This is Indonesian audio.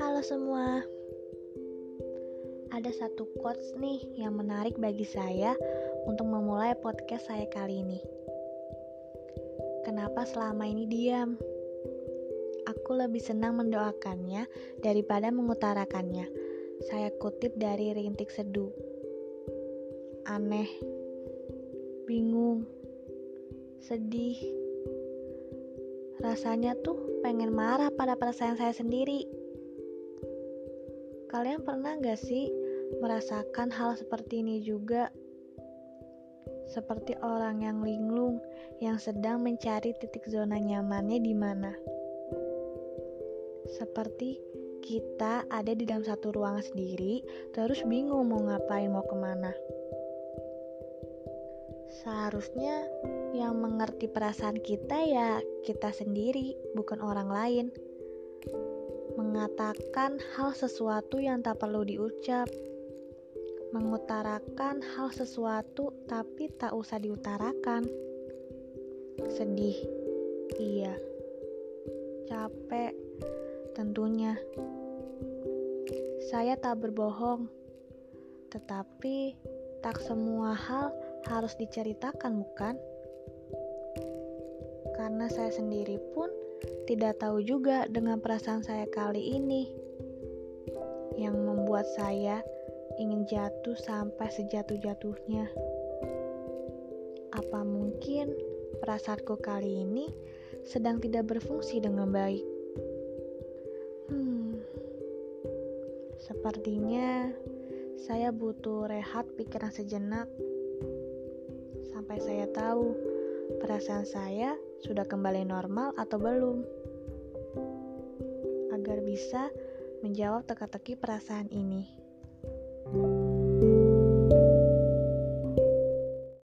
Halo semua. Ada satu quotes nih yang menarik bagi saya untuk memulai podcast saya kali ini. Kenapa selama ini diam? Aku lebih senang mendoakannya daripada mengutarakannya. Saya kutip dari Rintik Seduh. Aneh, bingung, sedih. Rasanya tuh pengen marah pada perasaan saya sendiri. Kalian pernah gak sih merasakan hal seperti ini juga? Seperti orang yang linglung yang sedang mencari titik zona nyamannya di mana. Seperti kita ada di dalam satu ruangan sendiri, terus bingung mau ngapain, mau ke mana. Seharusnya yang mengerti perasaan kita ya kita sendiri, bukan orang lain. Mengatakan hal sesuatu yang tak perlu diucap. Mengutarakan hal sesuatu tapi tak usah diutarakan. Sedih. Iya. Capek. Tentunya. Saya tak berbohong. Tetapi tak semua hal harus diceritakan, bukan? Karena saya sendiri pun tidak tahu juga dengan perasaan saya kali ini yang membuat saya ingin jatuh sampai sejatuh-jatuhnya. Apa mungkin perasaanku kali ini sedang tidak berfungsi dengan baik? Hmm, sepertinya saya butuh rehat pikiran sejenak sampai saya tahu perasaan saya sudah kembali normal atau belum. Agar bisa menjawab teka-teki perasaan ini.